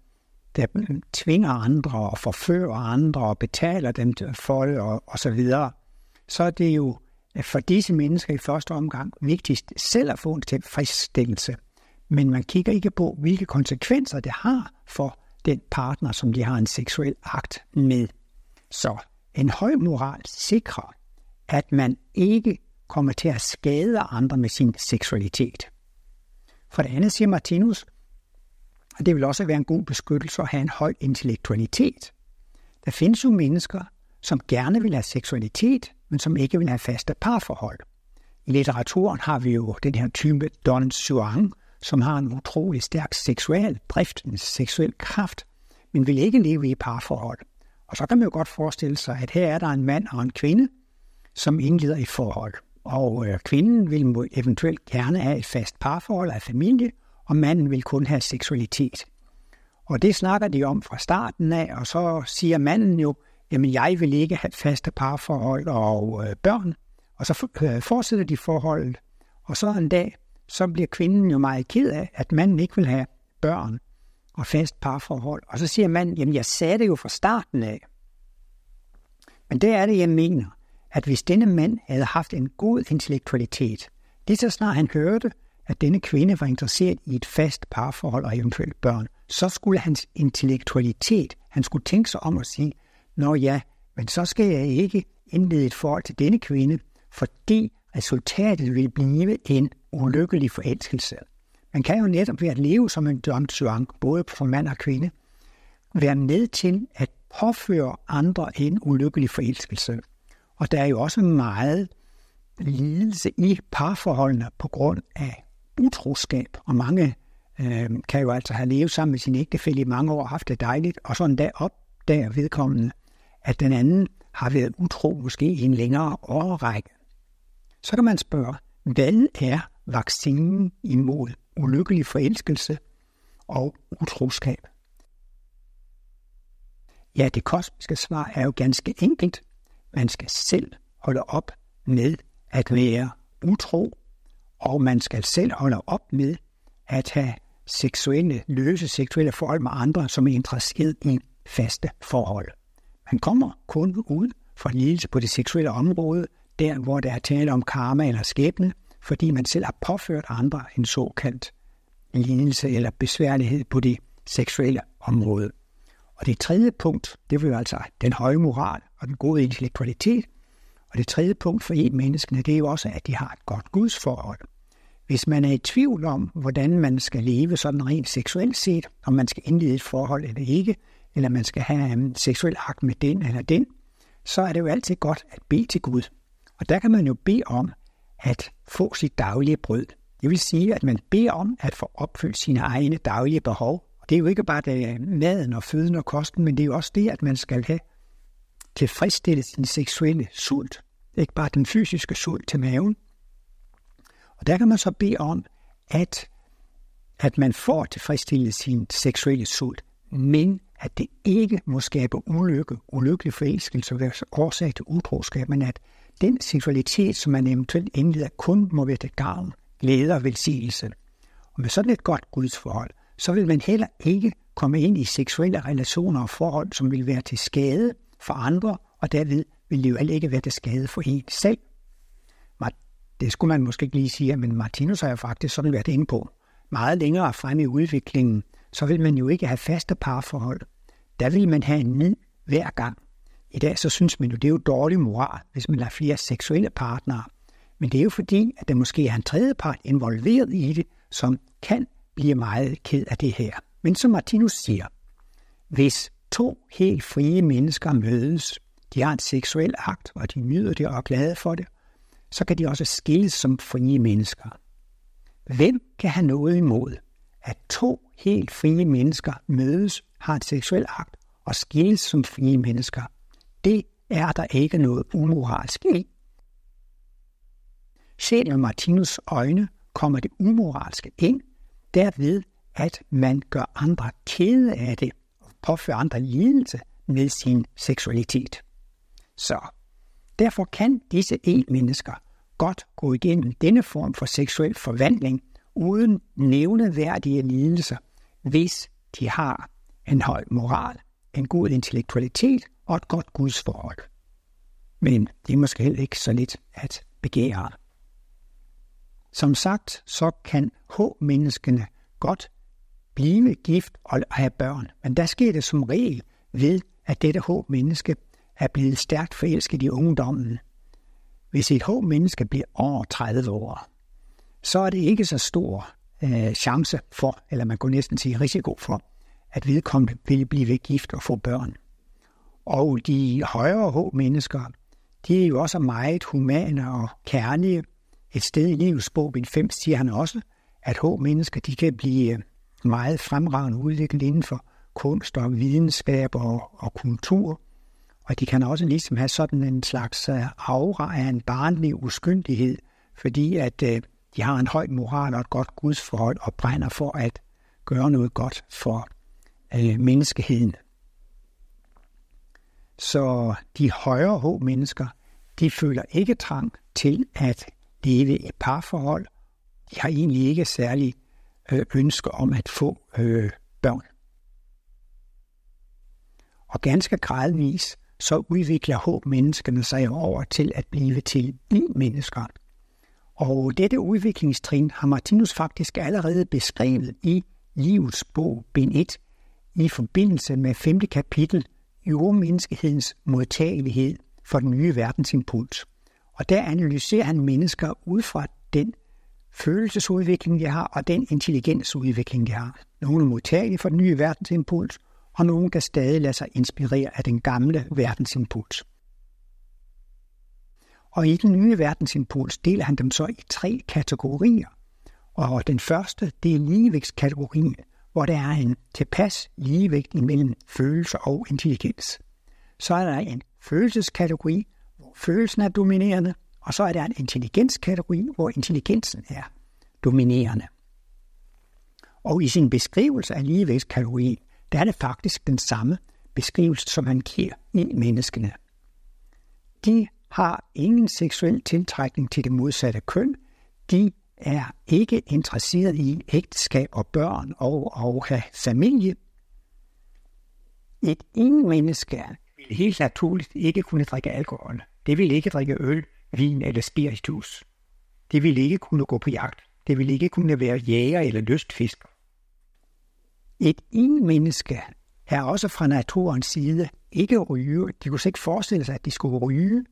der tvinger andre og forfører andre og betaler dem for det og, og så videre, så er det jo for disse mennesker i første omgang vigtigst selv at få en tilfredsstillelse. Men man kigger ikke på, hvilke konsekvenser det har for den partner, som de har en seksuel akt med. Så en høj moral sikrer, at man ikke kommer til at skade andre med sin seksualitet. For det andet siger Martinus, at det vil også være en god beskyttelse at have en høj intellektualitet. Der findes jo mennesker, som gerne vil have seksualitet, men som ikke vil have faste parforhold. I litteraturen har vi jo den her type Don Juan, som har en utrolig stærk seksuel drift, en seksuel kraft, men vil ikke leve i parforhold. Og så kan man jo godt forestille sig, at her er der en mand og en kvinde, som indleder et forhold. Og øh, kvinden vil eventuelt gerne have et fast parforhold af familie, og manden vil kun have seksualitet. Og det snakker de om fra starten af, og så siger manden jo, jamen jeg vil ikke have faste parforhold og øh, børn. Og så øh, fortsætter de forholdet, og så en dag, så bliver kvinden jo meget ked af, at manden ikke vil have børn og fast parforhold. Og så siger manden, jamen jeg sagde det jo fra starten af. Men det er det, jeg mener at hvis denne mand havde haft en god intellektualitet, det så snart han hørte, at denne kvinde var interesseret i et fast parforhold og eventuelt børn, så skulle hans intellektualitet, han skulle tænke sig om at sige, Nå ja, men så skal jeg ikke indlede et forhold til denne kvinde, fordi resultatet vil blive en ulykkelig forelskelse. Man kan jo netop ved at leve som en Don Juan, både for mand og kvinde, være med til at påføre andre en ulykkelig forelskelse. Og der er jo også meget lidelse i parforholdene på grund af utroskab. Og mange øh, kan jo altså have levet sammen med sin ægtefælle i mange år og haft det dejligt, og sådan der opdager vedkommende, at den anden har været utro måske i en længere årrække. Så kan man spørge, hvad er vaccinen imod ulykkelig forelskelse og utroskab? Ja, det kosmiske svar er jo ganske enkelt. Man skal selv holde op med at være utro, og man skal selv holde op med at have seksuelle, løse seksuelle forhold med andre, som er interesseret i faste forhold. Man kommer kun ud for lidelse på det seksuelle område, der hvor der er tale om karma eller skæbne, fordi man selv har påført andre en såkaldt lidelse eller besværlighed på det seksuelle område. Og det tredje punkt, det var jo altså den høje moral og den gode intellektualitet. Og det tredje punkt for en menneskene, det er jo også, at de har et godt gudsforhold. Hvis man er i tvivl om, hvordan man skal leve sådan rent seksuelt set, om man skal indlede et forhold eller ikke, eller man skal have en seksuel akt med den eller den, så er det jo altid godt at bede til Gud. Og der kan man jo bede om at få sit daglige brød. Det vil sige, at man beder om at få opfyldt sine egne daglige behov. Og det er jo ikke bare det øh, maden og føden og kosten, men det er jo også det, at man skal have tilfredsstillet sin seksuelle sult. Ikke bare den fysiske sult til maven. Og der kan man så bede om, at, at man får tilfredsstillet sin seksuelle sult, men at det ikke må skabe ulykke, ulykkelig forelskelse og være årsag til utroskab, men at den seksualitet, som man eventuelt indleder, kun må være til gavn, glæde og velsignelse. Og med sådan et godt gudsforhold, så vil man heller ikke komme ind i seksuelle relationer og forhold, som vil være til skade for andre, og derved vil det jo heller ikke være til skade for en selv. Det skulle man måske ikke lige sige, men Martinus har jo faktisk sådan været inde på. Meget længere frem i udviklingen, så vil man jo ikke have faste parforhold. Der vil man have en ny hver gang. I dag så synes man jo, det er jo dårlig moral, hvis man har flere seksuelle partnere. Men det er jo fordi, at der måske er en tredje part involveret i det, som kan blive meget ked af det her. Men som Martinus siger, hvis to helt frie mennesker mødes, de har en seksuel akt, og de nyder det og er glade for det, så kan de også skilles som frie mennesker. Hvem kan have noget imod, at to helt frie mennesker mødes, har en seksuel akt og skilles som frie mennesker? Det er der ikke noget umoralsk i. Set med Martinus øjne kommer det umoralske ind, derved at man gør andre kede af det og påfører andre lidelse med sin seksualitet. Så derfor kan disse e-mennesker godt gå igennem denne form for seksuel forvandling uden nævneværdige lidelser, hvis de har en høj moral, en god intellektualitet og et godt gudsforhold. Men det er måske heller ikke så lidt at begære. Som sagt, så kan H-menneskene godt blive gift og have børn, men der sker det som regel ved, at dette H-menneske er blevet stærkt forelsket i ungdommen. Hvis et H-menneske bliver over 30 år, så er det ikke så stor øh, chance for, eller man kunne næsten sige risiko for, at vedkommende vil blive gift og få børn. Og de højere H-mennesker, de er jo også meget humane og kærlige. Et sted i livets bog, 5, siger han også, at H-mennesker de kan blive øh, meget fremragende udviklet inden for kunst og videnskab og, og kultur. Og de kan også ligesom have sådan en slags øh, aura af en barnlig uskyldighed, fordi at øh, de har en høj moral og et godt gudsforhold og brænder for at gøre noget godt for øh, menneskeheden. Så de højere H-mennesker, de føler ikke trang til at leve et parforhold. De har egentlig ikke særlig øh, ønske om at få øh, børn. Og ganske gradvis, så udvikler håb menneskerne sig over til at blive til I-mennesker. Og dette udviklingstrin har Martinus faktisk allerede beskrevet i Livets bog, bind 1, i forbindelse med 5. kapitel Jordmenneskehedens modtagelighed for den nye verdensimpuls. Og der analyserer han mennesker ud fra den følelsesudvikling, de har, og den intelligensudvikling, de har. Nogle er modtagelige for den nye verdensimpuls, og nogle kan stadig lade sig inspirere af den gamle verdensimpuls. Og i den nye verdensimpuls deler han dem så i tre kategorier. Og den første, det er ligevægtskategorien, hvor der er en tilpas ligevægt imellem følelse og intelligens. Så er der en følelseskategori, hvor følelsen er dominerende, og så er der en intelligenskategori, hvor intelligensen er dominerende. Og i sin beskrivelse af ligevægtskategorien, der er det faktisk den samme beskrivelse, som han giver i menneskene. De har ingen seksuel tiltrækning til det modsatte køn. De er ikke interesseret i ægteskab og børn og, og have familie. Et ingen menneske vil helt naturligt ikke kunne drikke alkohol. Det vil ikke drikke øl, vin eller spiritus. Det vil ikke kunne gå på jagt. Det vil ikke kunne være jæger eller lystfisker. Et ingen menneske er også fra naturens side ikke ryge. De kunne ikke forestille sig, at de skulle ryge.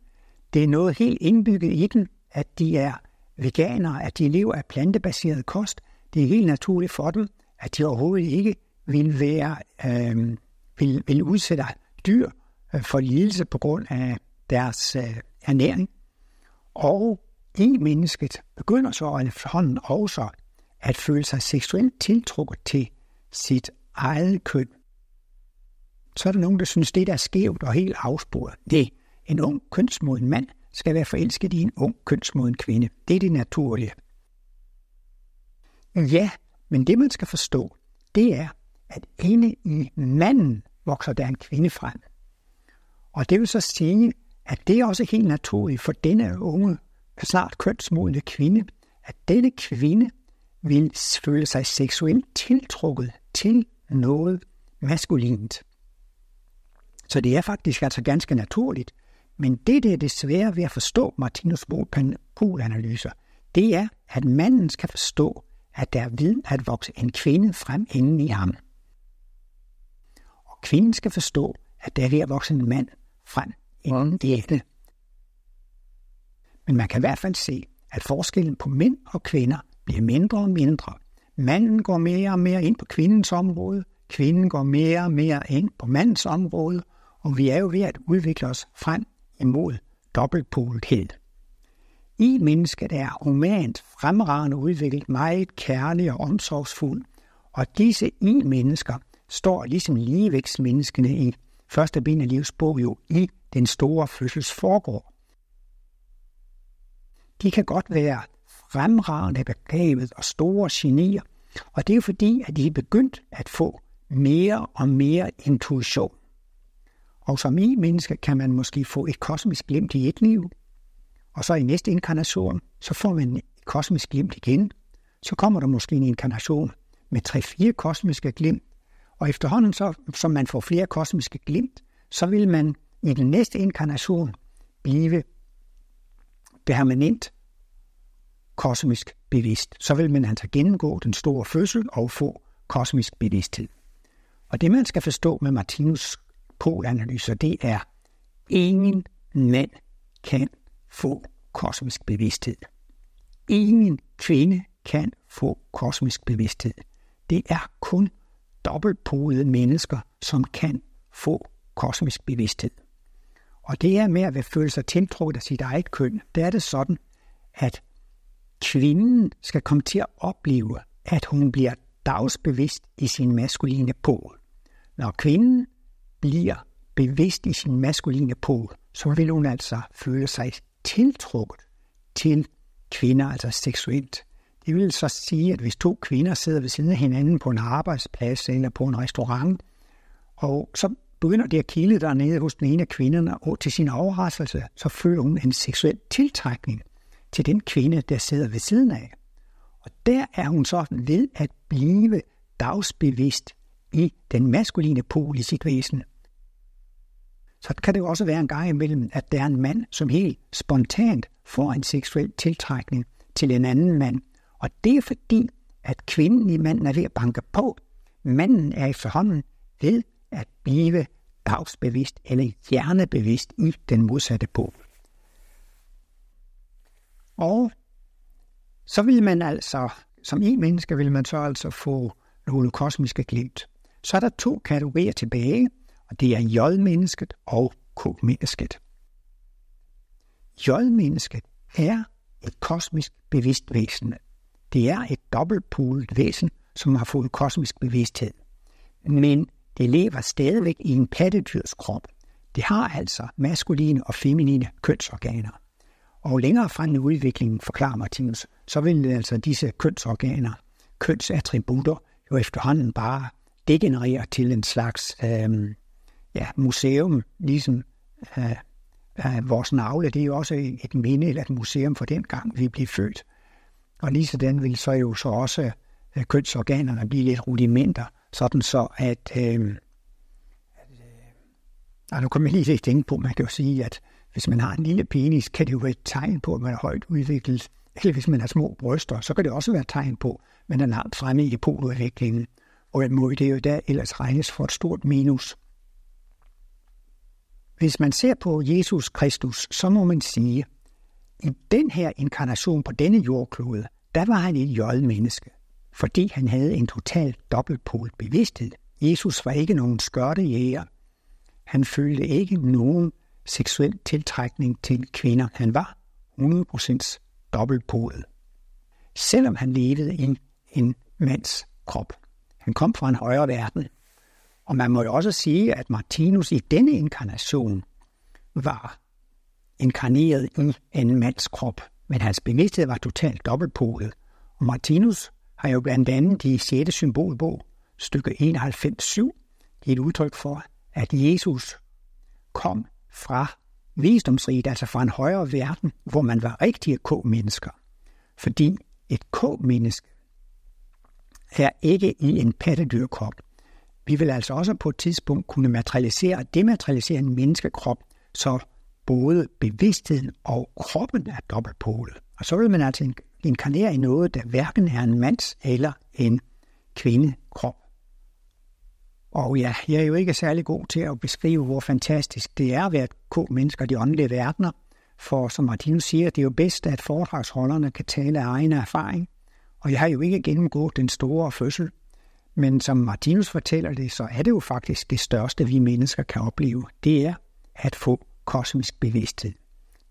Det er noget helt indbygget i dem, at de er veganere, at de lever af plantebaseret kost. Det er helt naturligt for dem, at de overhovedet ikke vil, være, øh, vil, vil udsætte dyr øh, for lidelse på grund af deres øh, ernæring. Og i mennesket begynder så efterhånden også at føle sig seksuelt tiltrukket til sit eget køn. Så er der nogen, der synes, det der er skævt og helt afsporet. Det en ung kønsmoden mand skal være forelsket i en ung kønsmoden kvinde. Det er det naturlige. Ja, men det man skal forstå, det er, at inde i manden vokser der en kvinde frem. Og det vil så sige, at det er også helt naturligt for denne unge, snart kønsmodne kvinde, at denne kvinde vil føle sig seksuelt tiltrukket til noget maskulint. Så det er faktisk altså ganske naturligt. Men det, der er det svære ved at forstå Martinus polanalyser, det er, at manden skal forstå, at der er viden at vokse en kvinde frem inden i ham. Og kvinden skal forstå, at der er ved at vokse en mand frem inden i hende. Men man kan i hvert fald se, at forskellen på mænd og kvinder bliver mindre og mindre. Manden går mere og mere ind på kvindens område, kvinden går mere og mere ind på mandens område, og vi er jo ved at udvikle os frem imod dobbeltpolethed. I mennesket er humant fremragende udviklet meget kærlig og omsorgsfuld, og disse i-mennesker står ligesom ligevækstmenneskene i første ben af livs bog jo i den store fødsels forgår. De kan godt være fremragende begavet og store genier, og det er fordi, at de er begyndt at få mere og mere intuition. Og som i menneske kan man måske få et kosmisk glimt i et liv, og så i næste inkarnation, så får man et kosmisk glimt igen. Så kommer der måske en inkarnation med tre-fire kosmiske glimt, og efterhånden, så, som man får flere kosmiske glimt, så vil man i den næste inkarnation blive permanent kosmisk bevidst. Så vil man altså gennemgå den store fødsel og få kosmisk bevidsthed. Og det, man skal forstå med Martinus polanalyser, det er, ingen mand kan få kosmisk bevidsthed. Ingen kvinde kan få kosmisk bevidsthed. Det er kun dobbeltpolede mennesker, som kan få kosmisk bevidsthed. Og det er med at føle sig tiltrukket af sit eget køn. Det er det sådan, at kvinden skal komme til at opleve, at hun bliver dagsbevidst i sin maskuline pol. Når kvinden bliver bevidst i sin maskuline pol, så vil hun altså føle sig tiltrukket til kvinder, altså seksuelt. Det vil så sige, at hvis to kvinder sidder ved siden af hinanden på en arbejdsplads eller på en restaurant, og så begynder det at kilde dernede hos den ene af kvinderne, og til sin overraskelse, så føler hun en seksuel tiltrækning til den kvinde, der sidder ved siden af. Og der er hun så ved at blive dagsbevidst i den maskuline pol i sit væsen. Så kan det jo også være en gang imellem, at der er en mand, som helt spontant får en seksuel tiltrækning til en anden mand. Og det er fordi, at kvinden i manden er ved at banke på. Manden er efterhånden ved at blive dagsbevidst eller hjernebevidst i den modsatte pol. Og så vil man altså, som en menneske, vil man så altså få nogle kosmiske glimt. Så er der to kategorier tilbage, det er J-mennesket og K-mennesket. J-mennesket er et kosmisk bevidst væsen. Det er et dobbeltpolet væsen, som har fået kosmisk bevidsthed. Men det lever stadigvæk i en pattedyrs krop. Det har altså maskuline og feminine kønsorganer. Og længere frem i udviklingen, forklarer Martinus, så vil altså disse kønsorganer, kønsattributter, jo efterhånden bare degenerere til en slags øh, ja, museum, ligesom øh, øh, vores navle. Det er jo også et minde eller et museum for den gang, vi blev født. Og lige sådan vil så jo så også øh, kønsorganerne blive lidt rudimenter, sådan så at... Øh, øh at nu kommer jeg lige til at tænke på, man kan jo sige, at hvis man har en lille penis, kan det jo være et tegn på, at man er højt udviklet. Eller hvis man har små bryster, så kan det også være et tegn på, at man er langt fremme i poludviklingen. Og må det jo der ellers regnes for et stort minus. Hvis man ser på Jesus Kristus, så må man sige, i den her inkarnation på denne jordklode, der var han et jødmenneske, fordi han havde en total dobbeltpol bevidsthed. Jesus var ikke nogen skørtejæger. Han følte ikke nogen seksuel tiltrækning til kvinder. Han var 100% dobbeltpolet. Selvom han levede i en mands krop. Han kom fra en højere verden. Og man må jo også sige, at Martinus i denne inkarnation var inkarneret i en mands krop, men hans bevidsthed var totalt dobbeltpolet. Og Martinus har jo blandt andet i 6. symbolbog, stykke 91.7, et udtryk for, at Jesus kom fra visdomsriget, altså fra en højere verden, hvor man var rigtige k-mennesker. Fordi et k-menneske er ikke i en pattedyrkrop. Vi vil altså også på et tidspunkt kunne materialisere og dematerialisere en menneskekrop, så både bevidstheden og kroppen er dobbeltpolet. Og så vil man altså inkarnere i noget, der hverken er en mands eller en kvindekrop. Og ja, jeg er jo ikke særlig god til at beskrive, hvor fantastisk det er at være k-mennesker de åndelige verdener. For som Martinus siger, det er jo bedst, at foredragsholderne kan tale af egen erfaring. Og jeg har jo ikke gennemgået den store fødsel. Men som Martinus fortæller det, så er det jo faktisk det største, vi mennesker kan opleve. Det er at få kosmisk bevidsthed.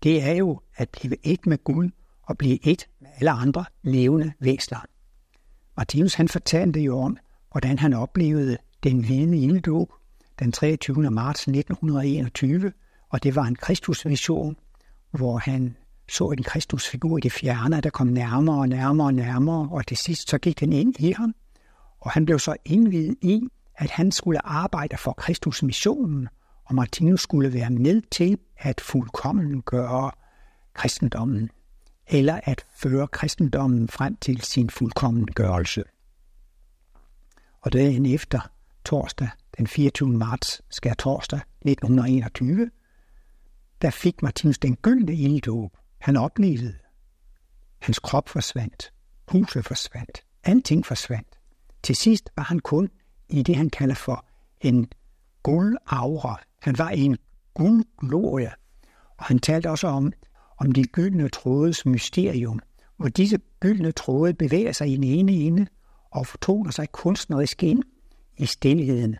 Det er jo at blive et med Gud og blive et med alle andre levende væsler. Martinus han fortalte jo om, hvordan han oplevede den hvide ilddåb den 23. marts 1921, og det var en kristusvision, hvor han så en kristusfigur i det fjerne, der kom nærmere og nærmere og nærmere, og til sidst så gik den ind i ham, og han blev så indvidet i, at han skulle arbejde for Kristus missionen, og Martinus skulle være med til at fuldkommen gøre kristendommen, eller at føre kristendommen frem til sin fuldkommen gørelse. Og dagen efter, torsdag den 24. marts, skær torsdag 1921, der fik Martinus den gyldne ilddåb. Han oplevede. Hans krop forsvandt. Huset forsvandt. Alting forsvandt. Til sidst var han kun i det, han kalder for en guldaura. Han var i en guldglorie. Og han talte også om, om de gyldne trådes mysterium, hvor disse gyldne tråde bevæger sig i den ene ende og fortoner sig kunstnerisk ind i stillheden.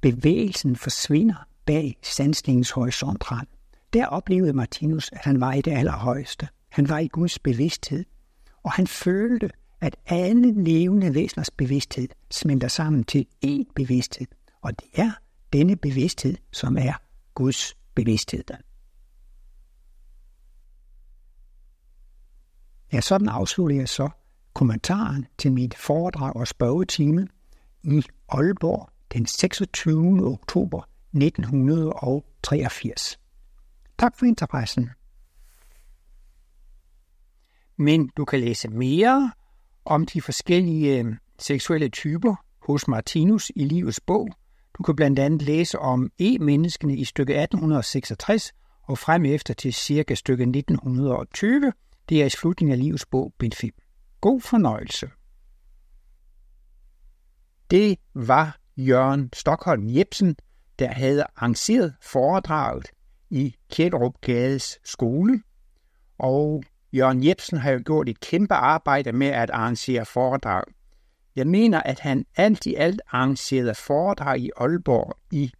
Bevægelsen forsvinder bag sansningens horisontrand. Der oplevede Martinus, at han var i det allerhøjeste. Han var i Guds bevidsthed, og han følte, at alle levende væseners bevidsthed smelter sammen til én bevidsthed, og det er denne bevidsthed, som er Guds bevidsthed. Ja, sådan afslutter jeg så kommentaren til mit foredrag og spørgetime i Aalborg den 26. oktober 1983. Tak for interessen. Men du kan læse mere om de forskellige øh, seksuelle typer hos Martinus i livets bog. Du kan blandt andet læse om e-menneskene i stykke 1866 og frem efter til cirka stykke 1920. Det er i slutningen af livets bog, bind 5. God fornøjelse. Det var Jørgen Stockholm Jebsen, der havde arrangeret foredraget i Kjellrup Gades skole, og Jørgen Jebsen har jo gjort et kæmpe arbejde med at arrangere foredrag. Jeg mener, at han alt i alt arrangerede foredrag i Aalborg i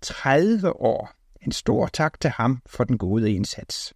30 år. En stor tak til ham for den gode indsats.